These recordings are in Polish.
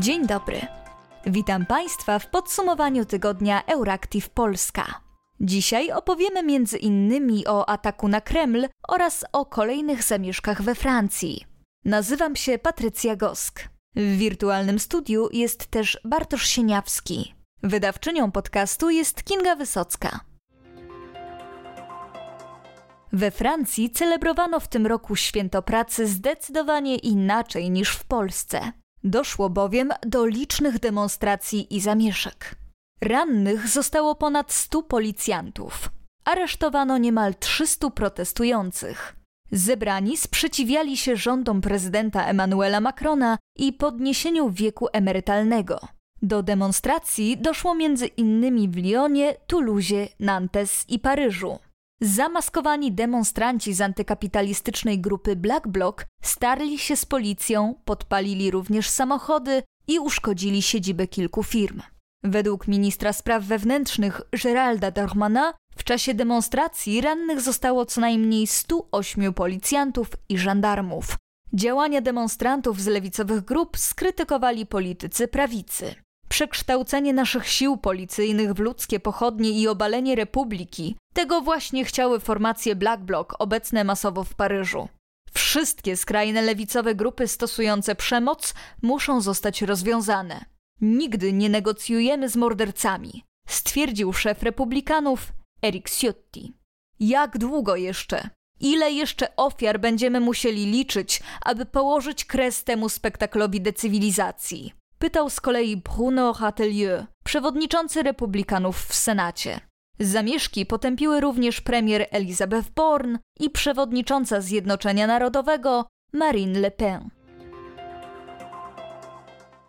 Dzień dobry. Witam Państwa w podsumowaniu tygodnia Euractiv Polska. Dzisiaj opowiemy między innymi o ataku na Kreml oraz o kolejnych zamieszkach we Francji. Nazywam się Patrycja Gosk. W wirtualnym studiu jest też Bartosz Sieniawski. Wydawczynią podcastu jest Kinga Wysocka. We Francji celebrowano w tym roku święto pracy zdecydowanie inaczej niż w Polsce. Doszło bowiem do licznych demonstracji i zamieszek. Rannych zostało ponad 100 policjantów. Aresztowano niemal 300 protestujących. Zebrani sprzeciwiali się rządom prezydenta Emmanuela Macrona i podniesieniu wieku emerytalnego. Do demonstracji doszło między innymi w Lyonie, Toulouse, Nantes i Paryżu. Zamaskowani demonstranci z antykapitalistycznej grupy Black Bloc starli się z policją, podpalili również samochody i uszkodzili siedzibę kilku firm. Według ministra spraw wewnętrznych Geralda Darmana w czasie demonstracji rannych zostało co najmniej 108 policjantów i żandarmów. Działania demonstrantów z lewicowych grup skrytykowali politycy prawicy. Przekształcenie naszych sił policyjnych w ludzkie pochodnie i obalenie republiki tego właśnie chciały formacje Black Bloc obecne masowo w Paryżu. Wszystkie skrajne lewicowe grupy stosujące przemoc muszą zostać rozwiązane. Nigdy nie negocjujemy z mordercami, stwierdził szef republikanów Eric Ciotti. Jak długo jeszcze? Ile jeszcze ofiar będziemy musieli liczyć, aby położyć kres temu spektaklowi decywilizacji? Pytał z kolei Bruno Ratelieu, przewodniczący republikanów w Senacie. Zamieszki potępiły również premier Elizabeth Bourne i przewodnicząca Zjednoczenia Narodowego Marine Le Pen.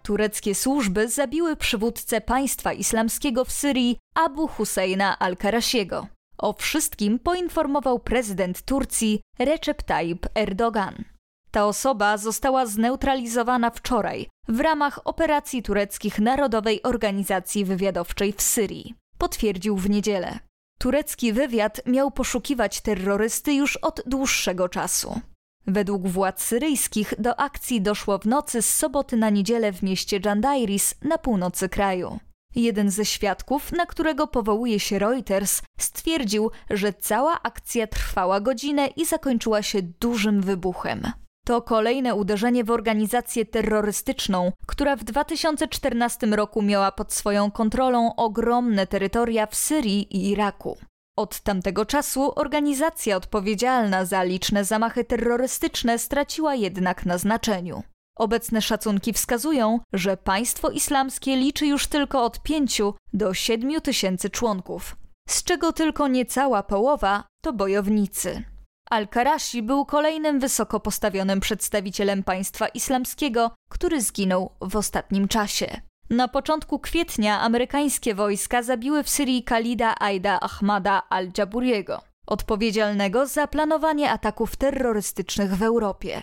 Tureckie służby zabiły przywódcę państwa islamskiego w Syrii Abu Husseina al-Karasiego. O wszystkim poinformował prezydent Turcji Recep Tayyip Erdogan. Ta osoba została zneutralizowana wczoraj w ramach operacji tureckich Narodowej Organizacji Wywiadowczej w Syrii potwierdził w niedzielę. Turecki wywiad miał poszukiwać terrorysty już od dłuższego czasu. Według władz syryjskich do akcji doszło w nocy z soboty na niedzielę w mieście Jandairis na północy kraju. Jeden ze świadków, na którego powołuje się Reuters, stwierdził, że cała akcja trwała godzinę i zakończyła się dużym wybuchem. To kolejne uderzenie w organizację terrorystyczną, która w 2014 roku miała pod swoją kontrolą ogromne terytoria w Syrii i Iraku. Od tamtego czasu organizacja odpowiedzialna za liczne zamachy terrorystyczne straciła jednak na znaczeniu. Obecne szacunki wskazują, że państwo islamskie liczy już tylko od 5 do 7 tysięcy członków, z czego tylko niecała połowa to bojownicy. Al-Karashi był kolejnym wysoko postawionym przedstawicielem państwa islamskiego, który zginął w ostatnim czasie. Na początku kwietnia amerykańskie wojska zabiły w Syrii Khalida Aida Ahmada al-Jaburiego, odpowiedzialnego za planowanie ataków terrorystycznych w Europie.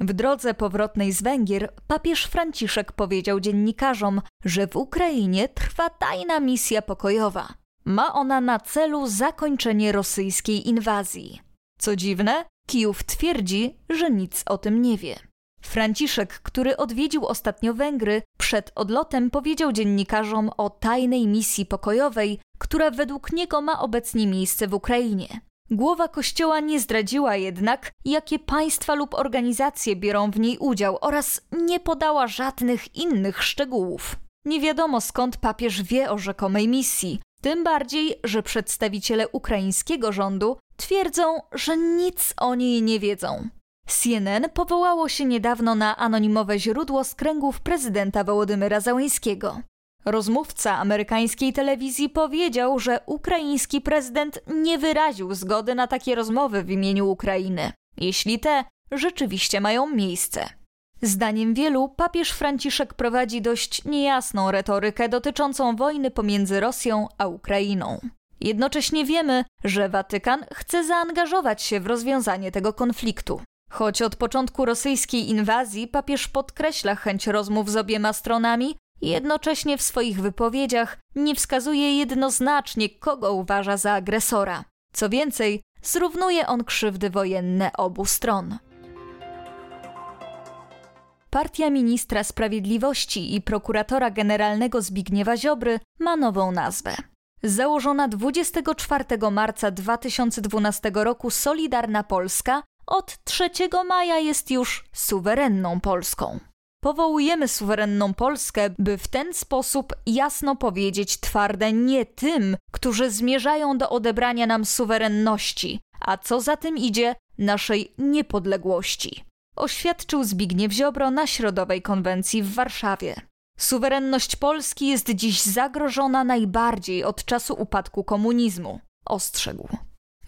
W drodze powrotnej z Węgier papież Franciszek powiedział dziennikarzom, że w Ukrainie trwa tajna misja pokojowa. Ma ona na celu zakończenie rosyjskiej inwazji. Co dziwne, Kijów twierdzi, że nic o tym nie wie. Franciszek, który odwiedził ostatnio Węgry, przed odlotem powiedział dziennikarzom o tajnej misji pokojowej, która według niego ma obecnie miejsce w Ukrainie. Głowa kościoła nie zdradziła jednak, jakie państwa lub organizacje biorą w niej udział oraz nie podała żadnych innych szczegółów. Nie wiadomo skąd papież wie o rzekomej misji, tym bardziej, że przedstawiciele ukraińskiego rządu twierdzą, że nic o niej nie wiedzą. CNN powołało się niedawno na anonimowe źródło z kręgów prezydenta Wołodymyra Załańskiego. Rozmówca amerykańskiej telewizji powiedział, że ukraiński prezydent nie wyraził zgody na takie rozmowy w imieniu Ukrainy, jeśli te rzeczywiście mają miejsce. Zdaniem wielu papież Franciszek prowadzi dość niejasną retorykę dotyczącą wojny pomiędzy Rosją a Ukrainą. Jednocześnie wiemy, że Watykan chce zaangażować się w rozwiązanie tego konfliktu. Choć od początku rosyjskiej inwazji papież podkreśla chęć rozmów z obiema stronami, jednocześnie w swoich wypowiedziach nie wskazuje jednoznacznie, kogo uważa za agresora. Co więcej, zrównuje on krzywdy wojenne obu stron. Partia ministra sprawiedliwości i prokuratora generalnego Zbigniewa Ziobry ma nową nazwę. Założona 24 marca 2012 roku Solidarna Polska od 3 maja jest już suwerenną Polską. Powołujemy suwerenną Polskę, by w ten sposób jasno powiedzieć twarde nie tym, którzy zmierzają do odebrania nam suwerenności, a co za tym idzie, naszej niepodległości. Oświadczył Zbigniew Ziobro na Środowej Konwencji w Warszawie. Suwerenność Polski jest dziś zagrożona najbardziej od czasu upadku komunizmu, ostrzegł.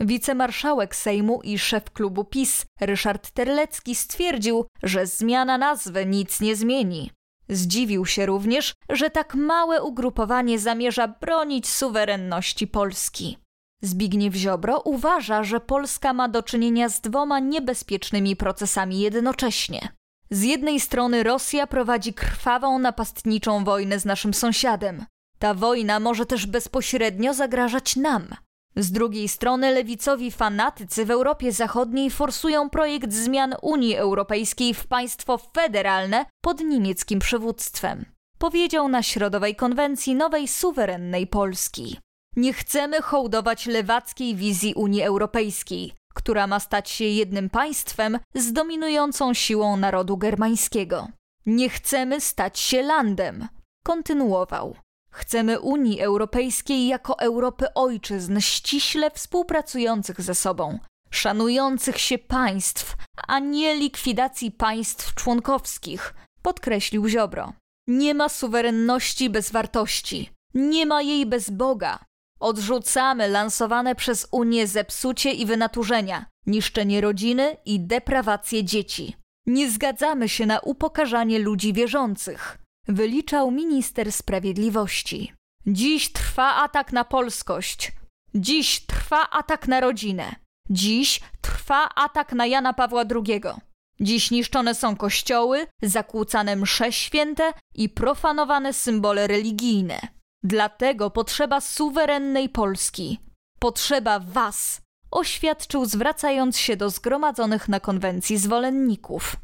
Wicemarszałek Sejmu i szef klubu PiS Ryszard Terlecki stwierdził, że zmiana nazwy nic nie zmieni. Zdziwił się również, że tak małe ugrupowanie zamierza bronić suwerenności Polski. Zbigniew Ziobro uważa, że Polska ma do czynienia z dwoma niebezpiecznymi procesami jednocześnie. Z jednej strony Rosja prowadzi krwawą, napastniczą wojnę z naszym sąsiadem. Ta wojna może też bezpośrednio zagrażać nam. Z drugiej strony lewicowi fanatycy w Europie Zachodniej forsują projekt zmian Unii Europejskiej w państwo federalne pod niemieckim przywództwem. Powiedział na Środowej Konwencji Nowej Suwerennej Polski. Nie chcemy hołdować lewackiej wizji Unii Europejskiej, która ma stać się jednym państwem z dominującą siłą narodu germańskiego. Nie chcemy stać się landem, kontynuował. Chcemy Unii Europejskiej jako Europy ojczyzn ściśle współpracujących ze sobą, szanujących się państw, a nie likwidacji państw członkowskich, podkreślił Ziobro. Nie ma suwerenności bez wartości, nie ma jej bez Boga. Odrzucamy lansowane przez Unię zepsucie i wynaturzenia, niszczenie rodziny i deprawację dzieci. Nie zgadzamy się na upokarzanie ludzi wierzących wyliczał minister sprawiedliwości. Dziś trwa atak na polskość. Dziś trwa atak na rodzinę. Dziś trwa atak na Jana Pawła II. Dziś niszczone są kościoły, zakłócane msze święte i profanowane symbole religijne. Dlatego potrzeba suwerennej Polski. Potrzeba was, oświadczył zwracając się do zgromadzonych na konwencji zwolenników.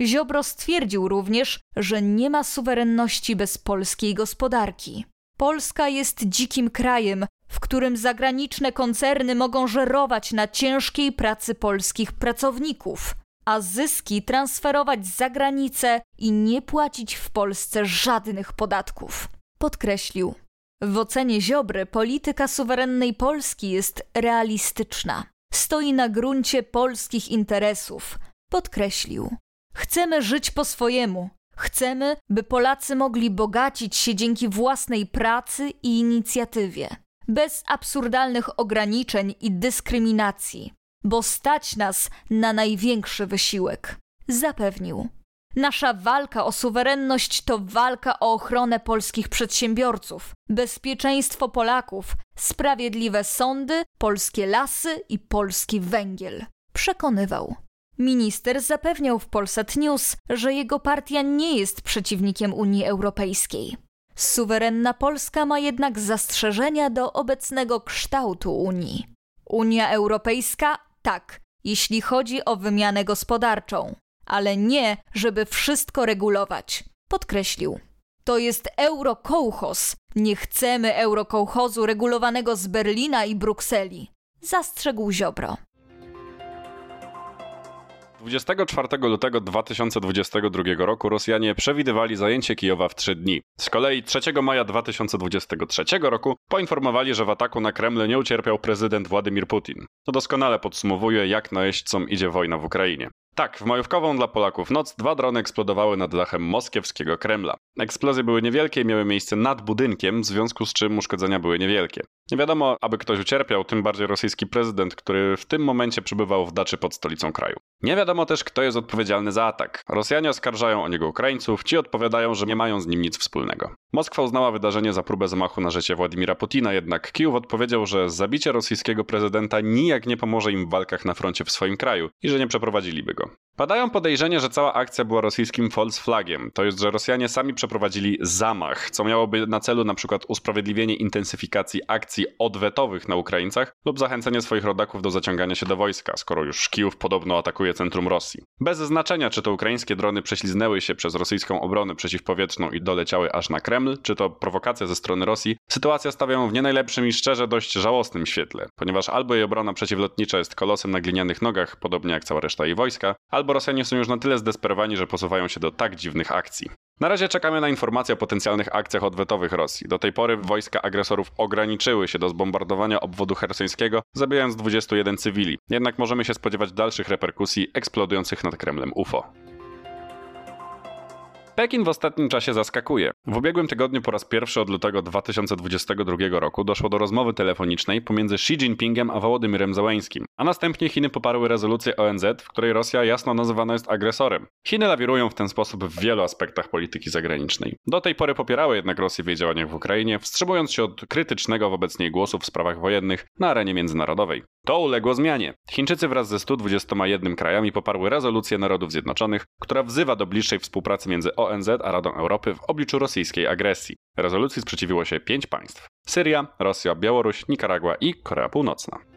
Ziobro stwierdził również, że nie ma suwerenności bez polskiej gospodarki. Polska jest dzikim krajem, w którym zagraniczne koncerny mogą żerować na ciężkiej pracy polskich pracowników, a zyski transferować za granicę i nie płacić w Polsce żadnych podatków. Podkreślił. W ocenie Ziobry polityka suwerennej Polski jest realistyczna. Stoi na gruncie polskich interesów. Podkreślił. Chcemy żyć po swojemu. Chcemy, by Polacy mogli bogacić się dzięki własnej pracy i inicjatywie, bez absurdalnych ograniczeń i dyskryminacji, bo stać nas na największy wysiłek. Zapewnił. Nasza walka o suwerenność to walka o ochronę polskich przedsiębiorców, bezpieczeństwo Polaków, sprawiedliwe sądy, polskie lasy i polski węgiel. Przekonywał. Minister zapewniał w Polsat News, że jego partia nie jest przeciwnikiem Unii Europejskiej. Suwerenna Polska ma jednak zastrzeżenia do obecnego kształtu Unii. Unia Europejska tak, jeśli chodzi o wymianę gospodarczą, ale nie, żeby wszystko regulować, podkreślił. To jest eurokołchos. Nie chcemy eurokołchozu regulowanego z Berlina i Brukseli, zastrzegł Ziobro. 24 lutego 2022 roku Rosjanie przewidywali zajęcie Kijowa w trzy dni. Z kolei 3 maja 2023 roku poinformowali, że w ataku na Kreml nie ucierpiał prezydent Władimir Putin. To doskonale podsumowuje, jak najeźdźcom idzie wojna w Ukrainie. Tak, w majówkową dla Polaków noc dwa drony eksplodowały nad dachem moskiewskiego Kremla. Eksplozje były niewielkie i miały miejsce nad budynkiem, w związku z czym uszkodzenia były niewielkie. Nie wiadomo, aby ktoś ucierpiał, tym bardziej rosyjski prezydent, który w tym momencie przebywał w daczy pod stolicą kraju. Nie wiadomo też, kto jest odpowiedzialny za atak. Rosjanie oskarżają o niego Ukraińców, ci odpowiadają, że nie mają z nim nic wspólnego. Moskwa uznała wydarzenie za próbę zamachu na życie Władimira Putina, jednak Kijów odpowiedział, że zabicie rosyjskiego prezydenta nijak nie pomoże im w walkach na froncie w swoim kraju i że nie przeprowadziliby go. ago Padają podejrzenia, że cała akcja była rosyjskim false flagiem, to jest, że Rosjanie sami przeprowadzili zamach, co miałoby na celu na przykład usprawiedliwienie intensyfikacji akcji odwetowych na Ukraińcach lub zachęcenie swoich rodaków do zaciągania się do wojska, skoro już Kijów podobno atakuje centrum Rosji. Bez znaczenia, czy to ukraińskie drony prześliznęły się przez rosyjską obronę przeciwpowietrzną i doleciały aż na Kreml, czy to prowokacja ze strony Rosji, sytuacja stawia ją w nie najlepszym i szczerze dość żałosnym świetle, ponieważ albo jej obrona przeciwlotnicza jest kolosem na glinianych nogach, podobnie jak cała reszta jej wojska, albo Rosjanie są już na tyle zdesperowani, że posuwają się do tak dziwnych akcji. Na razie czekamy na informacje o potencjalnych akcjach odwetowych Rosji. Do tej pory wojska agresorów ograniczyły się do zbombardowania obwodu hersońskiego, zabijając 21 cywili. Jednak możemy się spodziewać dalszych reperkusji eksplodujących nad Kremlem UFO. Pekin w ostatnim czasie zaskakuje. W ubiegłym tygodniu po raz pierwszy od lutego 2022 roku doszło do rozmowy telefonicznej pomiędzy Xi Jinpingiem a Wołodymyrem Załańskim, a następnie Chiny poparły rezolucję ONZ, w której Rosja jasno nazywana jest agresorem. Chiny lawirują w ten sposób w wielu aspektach polityki zagranicznej. Do tej pory popierały jednak Rosję w jej działaniach w Ukrainie, wstrzymując się od krytycznego wobec niej głosu w sprawach wojennych na arenie międzynarodowej. To uległo zmianie. Chińczycy wraz ze 121 krajami poparły rezolucję Narodów Zjednoczonych, która wzywa do bliższej współpracy między ONZ a Radą Europy w obliczu rosyjskiej agresji. Rezolucji sprzeciwiło się pięć państw: Syria, Rosja, Białoruś, Nikaragua i Korea Północna.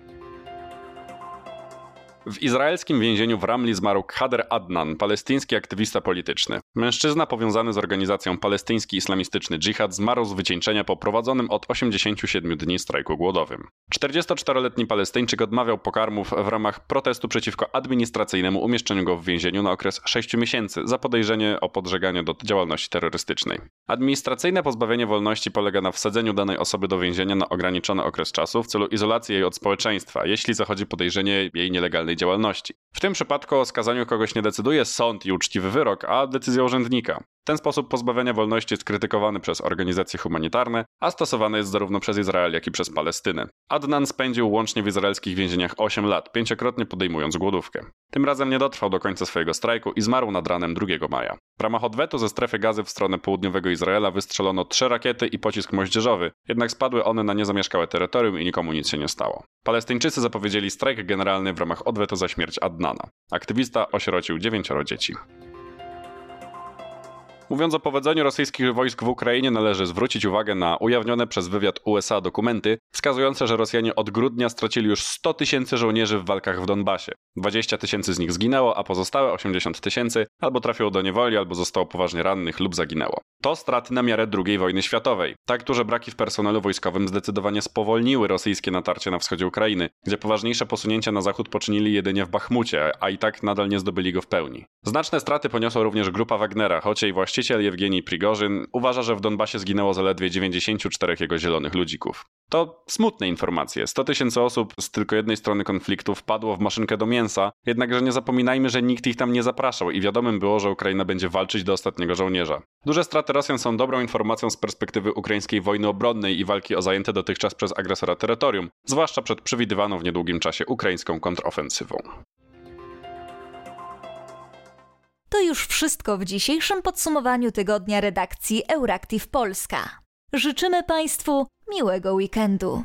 W izraelskim więzieniu w Ramli zmarł Kader Adnan, palestyński aktywista polityczny. Mężczyzna powiązany z organizacją Palestyński Islamistyczny Dżihad zmarł z wycieńczenia po prowadzonym od 87 dni strajku głodowym. 44-letni Palestyńczyk odmawiał pokarmów w ramach protestu przeciwko administracyjnemu umieszczeniu go w więzieniu na okres 6 miesięcy za podejrzenie o podżeganie do działalności terrorystycznej. Administracyjne pozbawienie wolności polega na wsadzeniu danej osoby do więzienia na ograniczony okres czasu w celu izolacji jej od społeczeństwa, jeśli zachodzi podejrzenie jej nielegalnej działalności. W tym przypadku o skazaniu kogoś nie decyduje sąd i uczciwy wyrok, a decyzja urzędnika. Ten sposób pozbawienia wolności jest krytykowany przez organizacje humanitarne, a stosowany jest zarówno przez Izrael, jak i przez Palestynę. Adnan spędził łącznie w izraelskich więzieniach 8 lat, pięciokrotnie podejmując głodówkę. Tym razem nie dotrwał do końca swojego strajku i zmarł nad ranem 2 maja. W ramach odwetu ze strefy gazy w stronę południowego Izraela wystrzelono trzy rakiety i pocisk moździerzowy, jednak spadły one na niezamieszkałe terytorium i nikomu nic się nie stało. Palestyńczycy zapowiedzieli strajk generalny w ramach odwetu za śmierć Adnana. Aktywista osierocił dziewięcioro dzieci. Mówiąc o powodzeniu rosyjskich wojsk w Ukrainie, należy zwrócić uwagę na ujawnione przez wywiad USA dokumenty wskazujące, że Rosjanie od grudnia stracili już 100 tysięcy żołnierzy w walkach w Donbasie. 20 tysięcy z nich zginęło, a pozostałe 80 tysięcy albo trafiło do niewoli, albo zostało poważnie rannych lub zaginęło. To straty na miarę II wojny światowej. Tak duże braki w personelu wojskowym zdecydowanie spowolniły rosyjskie natarcie na wschodzie Ukrainy, gdzie poważniejsze posunięcia na zachód poczynili jedynie w Bachmucie, a i tak nadal nie zdobyli go w pełni. Znaczne straty poniosła również grupa Wagnera, choć jej właściciel Jewgenij Prigorzyn uważa, że w Donbasie zginęło zaledwie 94 jego zielonych ludzików. To smutne informacje. 100 tysięcy osób z tylko jednej strony konfliktu wpadło w maszynkę do mięsa, jednakże nie zapominajmy, że nikt ich tam nie zapraszał i wiadomym było, że Ukraina będzie walczyć do ostatniego żołnierza. Duże straty Rosjan są dobrą informacją z perspektywy ukraińskiej wojny obronnej i walki o zajęte dotychczas przez agresora terytorium, zwłaszcza przed przewidywaną w niedługim czasie ukraińską kontrofensywą. To już wszystko w dzisiejszym podsumowaniu tygodnia redakcji Euractiv Polska. Życzymy Państwu miłego weekendu.